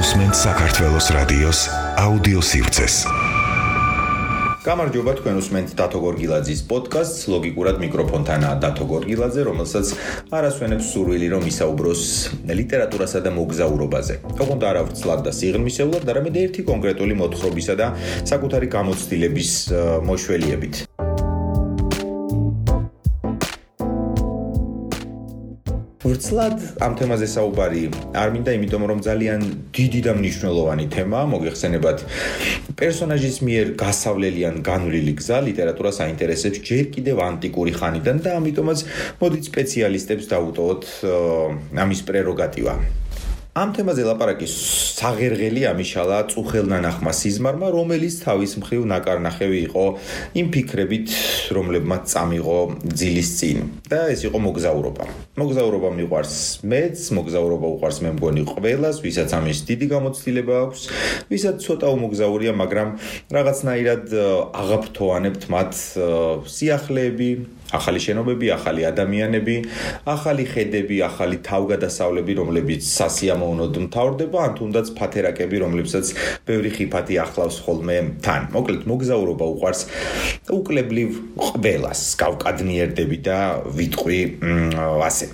უსმენთ საქართველოს რადიოს აუდიო სივრცეს. გამარჯობა თქვენ უსმენთ დათო გორგილაძის პოდკასტს ლოგიკურად მიკროფონთანაა დათო გორგილაძე რომელსაც არასვენებს სურვილი რომ ისაუბროს ლიტერატურასა და მოგზაურობაზე. ოღონდ არა ვრცლად და სიღრმისეულად, არამედ ერთი კონკრეტული მოთხრობისა და საკუთარი გამოცდილების მოშველიებით. ვრცლად ამ თემაზე საუბარი არ მინდა, იმიტომ რომ ძალიან დიდი და მნიშვნელოვანი თემაა, მოგეხსენებათ პერსონაჟის მიერ გასავლელიან განვლილი გზა ლიტერატურას აინტერესებს ჯერ კიდევ ანტიკური ხანიდან და ამიტომაც მოდით სპეციალისტებს დაუტოვოთ ამის პრეროგატივა. ამ თემაზე ლაპარაკი საღერღელი ამიშალა წუხელნანახმა სიზმარმა, რომელიც თავის მხრივ ნაკარნახევი იყო იმ ფიქრებით, რომლებმაც წამიღო ძილის წინ. და ეს იყო მოგზაურობა. მოგზაურობა მიყვარს მეც, მოგზაურობა უყვარს მე მგონი ყველას, ვისაც ამის დიდი გამოცდილება აქვს, ვისაც ცოტა უმოგზაურია, მაგრამ რაღაცნაირად აღაფრთოვანებთ მათ სიახლეები, ახალი შენობები, ახალი ადამიანები, ახალი ხედები, ახალი თავგადასავლები, რომლებიც სასიამოვნოდ მთავრდება, ან თუნდაც ფათერაკები, რომლებსაც ბევრი ხიფათი ახლავს ხოლმე თან. მოკლედ, მოგზაურობა უყარს უკლებლივ ყველას, გავკადნიერდები და ვიტყვი ასე.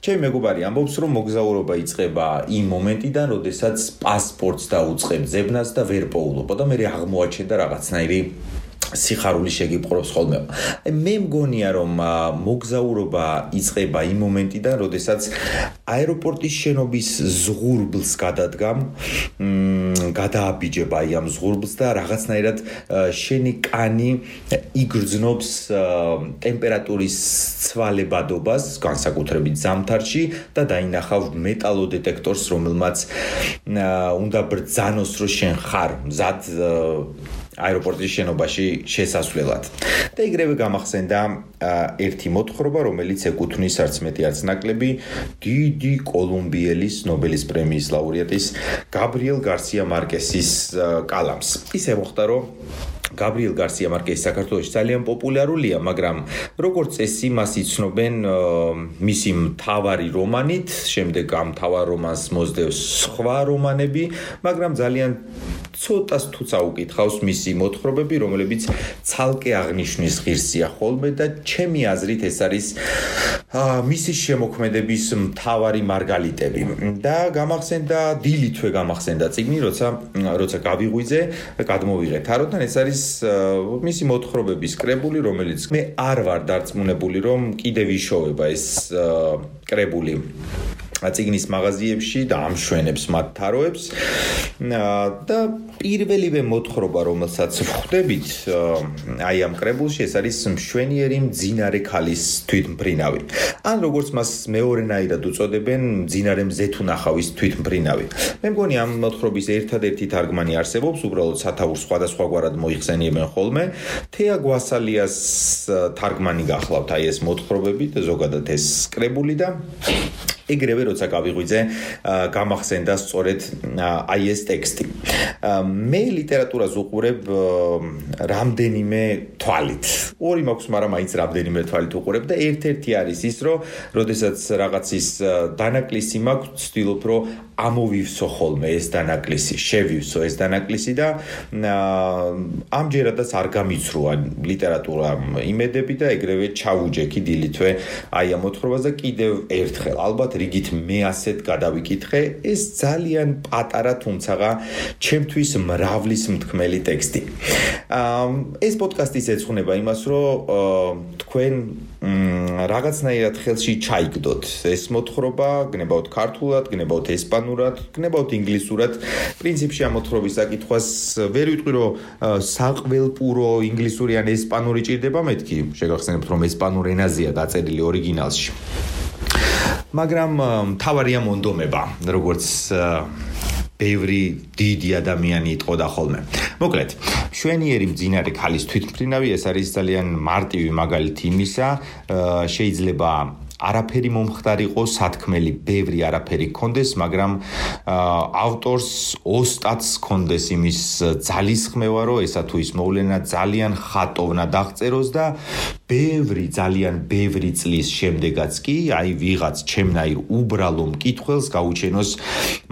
ჩემი მეგობარი ამბობს, რომ მოგზაურობა იწყება იმ მომენტიდან, როდესაც პასპორტს დაუწყებ ზებნას და ვერ პოულობ და მე აღმოაჩენდა რაღაცნაირი სიხარული შეგიპყრობს ხოლმე. მე მგონია რომ მოგზაურობა იწყება იმ მომენტიდან, როდესაც აეროპორტის შენობის ზღურბლს გადადგამ, მ გადააბიჯებ აი ამ ზღურბლს და რაღაცნაირად შენი კანი იგრძნობს ტემპერატურის ცვალებადობას, განსაკუთრებით ზამთარში და დაინახავ მეტალოდეტექტორს, რომელმაც უნდა ბრძანოს, რომ შენ ხარ მზად აეროპორტის შენობაში შესასვლელად. და იგრევე გამახსენდა ერთი მოთხრობა, რომელიც ეკუთვნის არც მეტი არც ნაკლები დიდი კოლუმბიელის ნობელის პრემიის ლაურეატის გაბრიელ გარსია მარკესის კალამს. ისე მოხდა, რომ გაბრიელ გარსია მარკესი საქართველოს ძალიან პოპულარულია, მაგრამ როგორც წესი მას იცნობენ მისი მთავარი რომანით, შემდეგ ამ მთავარ რომანს მოსდევს სხვა რომანები, მაგრამ ძალიან ცოტას თუ წაუკითხავს მისი მოთხრობები, რომლებიც ცალკე აღნიშნის ღირსია ხოლმე და ჩემი აზრით ეს არის მისი შემოქმედების მთავარი მარგალიტები. და გამახსენდა დილითვე გამახსენდა ციგნი, როცა როცა გავიღვიძე, გადმოვიღე თაროთან, ეს არის მისი მოთხრობების კრებული, რომელიც მე არ ვარ დარწმუნებული, რომ კიდე ვიშოვება ეს კრებული. ციგნის მაღაზიებში და ამშვენებს მათ თაროებს. და პირველივე მოთხრობა რომელსაც ხვდებით აი ამ კრებულში ეს არის მშვენიერი მძინარე ქალის თვითმფრინავი. ან როგორც მას მეორენაირად უწოდებენ მძინარე მზეთუნახავის თვითმფრინავი. მე მგონი ამ მოთხრობის ერთადერთი თარგმანი არსებობს უბრალოდ სათაურ სხვადასხვაგვარად მოიხსენიებენ ხოლმე. თეა გვასალიას თარგმანი გახლავთ აი ეს მოთხრობები და ზოგადად ეს კრებული და ეგრევე როცა გავიღვიძე გამახსენდა სწორედ აი ეს ტექსტი. მე ლიტერატურას უყურებ რამდენიმე თვალით. ორი მაქვს მაგრამ მაინც რამდენიმე თვალით უყურებ და ერთ-ერთი არის ის რომ როდესაც რაღაცის დანაკლისი მაქვს ვცდილობ რომ ამოვივსო ხოლმე ეს დანაკლისი შევივსო ეს დანაკლისი და ამჯერადაც არ გამიცრუა ლიტერატურა იმედები და ეგრევე ჩაუჯექი დილითვე აი ამ მოთხრობას და კიდევ ერთხელ. ალბათ რიგით მე ასეთ გადავიკითხე ეს ძალიან პატარა თუმცა ჩემთვის მრავლის მთქმელი ტექსტი. აა ეს პოდკასტის ეცხუნება იმას რომ თქვენ რაღაცნაირად ხელში ჩაიგდოთ ეს მოთხრობა, გნებავთ ქართულად, გნებავთ ესპანურად, გნებავთ ინგლისურად. პრინციპში ამ მოთხრობის საკითხვას ვერ ვიტყვი რომ საყველპურო ინგლისური ან ესპანური ჭირდება მეთქი, შეგახსენებთ რომ ესპანურ ენაზეა დაწერილი ორიგინალში. მაგრამ თავარია მონდომება, როგორც ბევრი დიდი ადამიანი იტყოდა ხოლმე. მოკლედ, შვენიერი მძინარე ქალის თვითმფრინავი ეს არის ძალიან მარტივი მაგალითი იმისა, შეიძლება არაფერი მომხდარიყო, სათქმელი ბევრი არაფერი კონდეს, მაგრამ ავტორს ოსტატს კონდეს იმის ძალისხმევა, რომ ესა თუ ის მოვლენა ძალიან ხატოვნა დაღწეროს და ბევრი ძალიან ბევრი წლის შემდეგაც კი, აი ვიღაც ჩემნაირ უბრალო მკითხველს გაუჩენოს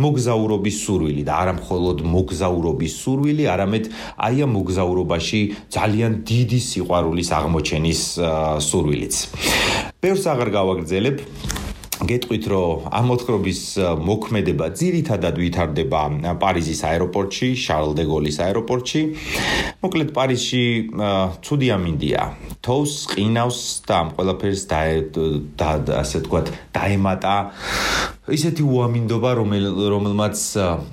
მოგზაურობის სურვილი და არა მხოლოდ მოგზაურობის სურვილი, არამედ აი ამ მოგზაურობაში ძალიან დიდი სიყვარულის აღმოჩენის სურვილიც. ბევრს აღარ გავაგრძელებ. გეტყვით რომ ამ მოთხრობის მოქმედება ძირითადად ვითარდება პარიზის აეროპორტში, შარლ დე გოლის აეროპორტში. მოკლედ პარიზში ცუდი ამინდია. თოვს, ყინავს და ამ ყველაფერს და ასე თქვათ, დაემატა ისეთი უამინდობა, რომელ რომელმაც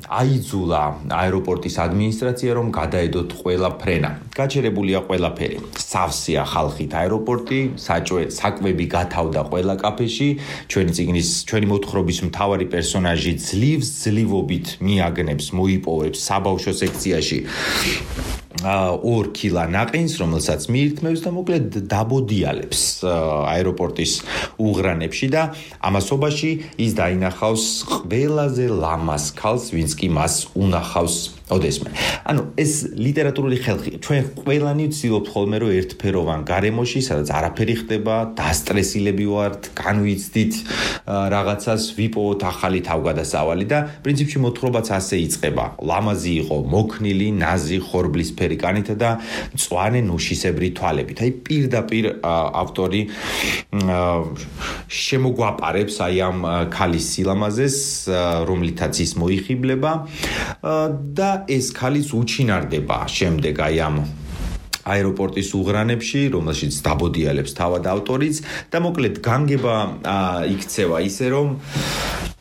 აიძულა აეროპორტის ადმინისტრაცია, რომ გადაედოთ ყველა ფრენა. გაჩერებულია ყველაფერი. სავსეა ხალხით აეროპორტი, საჭვე, საკვები გათავდა ყველა კაფეში. ჩვენი ციგნის, ჩვენი მოთხრობის მთავარი პერსონაჟი ძლივს ძლივობით მიაგნებს, მოიპოვებს საბავშვო სექციაში. ორ კილა ნაყინს, რომელსაც მიირთმევს და მოკლედ დაბოდიალებს აეროპორტის უღრანებში და ამასობაში ის დაინახავს ყველაზე ლამაზ ქალს, ვინც კი მას უნახავს. ოდესმე. ანუ ეს ლიტერატურული ხელხი, ჩვენ ყველანი ვცდილობთ ხოლმე რომ ერთფეროვან გარემოში, სადაც არაფერი ხდება, დასტრესილები ვართ, განვიცდით რაღაცას, ვიპოვოთ ახალი თავგადასავალი და პრინციპში მოთხრობაც ასე იწება. ლამაზი იყო, მოქნილი, ნაზი, ხორბლისფერი კანითა და მწვანე ნუშისებრი თვალებით. აი პირდაპირ ავტორი შემოგვაპარებს აი ამ ქალის სილამაზეს, რომლითაც ის მოიხიბლება და ეს ქალის უჩინარდება შემდეგ აი ამ აეროპორტის უღრანებში, რომელშიც დაბოდიალებს თავად ავტორიც და მოკლედ განგება იქცევა ისე რომ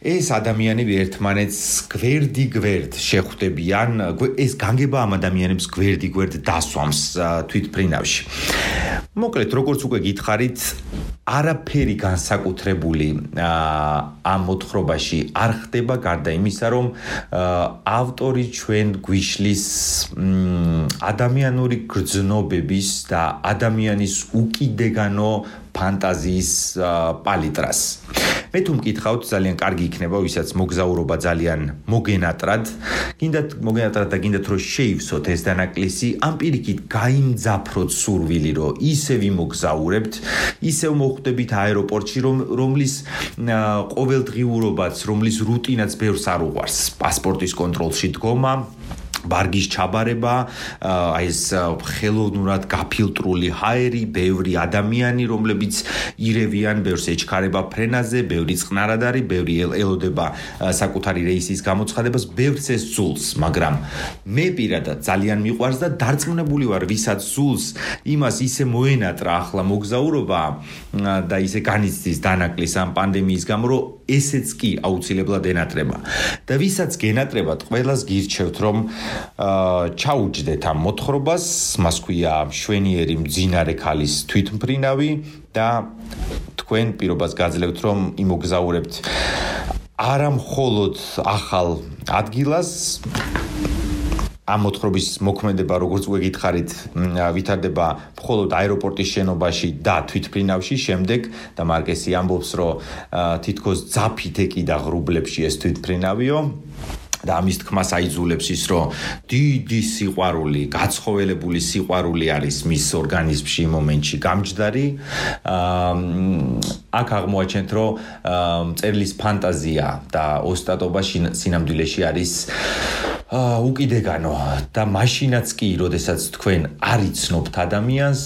ეს ადამიანები ერთმანეთს გვერდი გვერდ შეხვდებიან, ეს განგება ამ ადამიანებს გვერდი გვერდ დასვამს თვითფრინავში. მოკლედ, როგორც უკვე გითხარით, არაფერი განსაკუთრებული ამ მოთხრობაში არ ხდება გარდა იმისა, რომ ავტორი ჩვენ გვიშლის ადამიანური გრძნობების და ადამიანის უკიდეგანო ფანტაზიის პალიტრას. მე თუ მკითხავთ, ძალიან კარგი იქნება, ვისაც მოგზაურობა ძალიან მოგენატრად, გინდათ მოგენატრად და გინდათ რომ შეივსოთ ეს დანაკლისი, ამ პირიქით გაიმძაფროთ სურვილი, რომ ისე ვიმოგზაურებთ, ისე მოხვდებით აეროპორტში, რომ რომლის ყოველდღიურობაც, რომლის რუტინაც ბევრს არ უყვარს, პასპორტის კონტროლში დგომა ბარგის ჩაბარება, აი ეს ხელოვნურად გაფილტრული ჰაერი, ბევრი ადამიანი, რომლებიც ირევიან, ბევრს ეჩქარება ფრენაზე, ბევრი წყნარად არის, ბევრი ელოდება საკუთარი რეისის გამოცხადებას, ბევრს ეს ზულს, მაგრამ მე პირადად ძალიან მიყვარს და დარწმუნებული ვარ, ვისაც ზულს, იმას ისე მოენატრა ახლა მოგზაურობა და ისე განიცდის დანაკლის ამ პანდემიის გამო, რომ ესეც კი აუცილებლად ენატრება. და ვისაც გენატრებათ, ყველას გირჩევთ, რომ ჩაუჯდეთ ამ მოთხრობას, მას ქვია შვენიერი მძინარე ქალის თვითმფრინავი და თქვენ პირობას გაძლევთ რომ იმოგზაურებთ არა მხოლოდ ახალ ადგილას. ამ მოთხრობის მოქმედება როგორც უკვე გითხარით ვითარდება მხოლოდ აეროპორტის შენობაში და თვითფრინავში შემდეგ და მარკესი ამბობს რომ თითქოს ძაფით ეკიდა ღრუბლებში ეს თვითფრინავიო და ამის თქმას აიძულებს ის, რომ დიდი სიყვარული, გაცხოველებული სიყვარული არის მის ორგანიზმში მომენტში გამჯდარი. აა აქ აღმოაჩენთ, რომ წერლის ფანტაზია და ოსტატობა სინამდვილეში არის აა უკიდეგანო და მაშინაც კი, როდესაც თქვენ არიცნობთ ადამიანს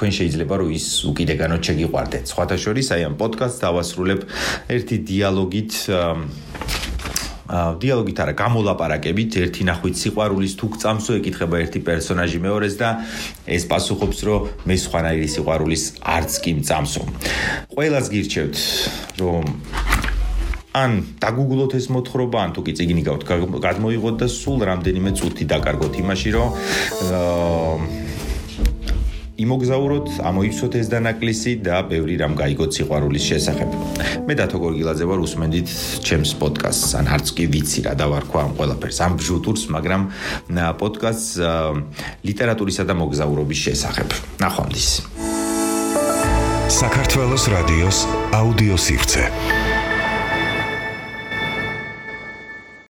თქვენ შეიძლება რომ ის უკიდეგანო შეგიყვარდეთ. სხვათა შორის აი ამ პოდკასტს დავასრულებ ერთი დიალოგით დიალოგით არა გამოლაპარაკებით ერთი ნახვით სიყვარულის თუ გწამსო ეკითხება ერთი პერსონაჟი მეორეს და ეს პასუხობს რომ მე სხვანაირი სიყვარულის არც კი მწამსო. ყველას გირჩევთ რომ ან დაგუგლოთ ეს მოთხრობა ან თუ კი წიგნი გავთ გადმოიღოთ და სულ რამდენიმე წუთი დაკარგოთ იმაში რომ აა იმოგზაუროთ, ამოიცოთ ეს დანაკლისი და ბევრი რამ გაიგოთ სიყვარულის შესახებ. მე დათო გორგილაძე ვარ, უსმენდით ჩემს პოდკასტს, ან არც კი ვიცი რა დავარქვა ამ ყველაფერს, ამ ბჟუტურს, მაგრამ პოდკასტს ლიტერატურისა და მოგზაურობის შესახებ. ნახვამდის. საქართველოს რადიოს აუდიოსივრცე.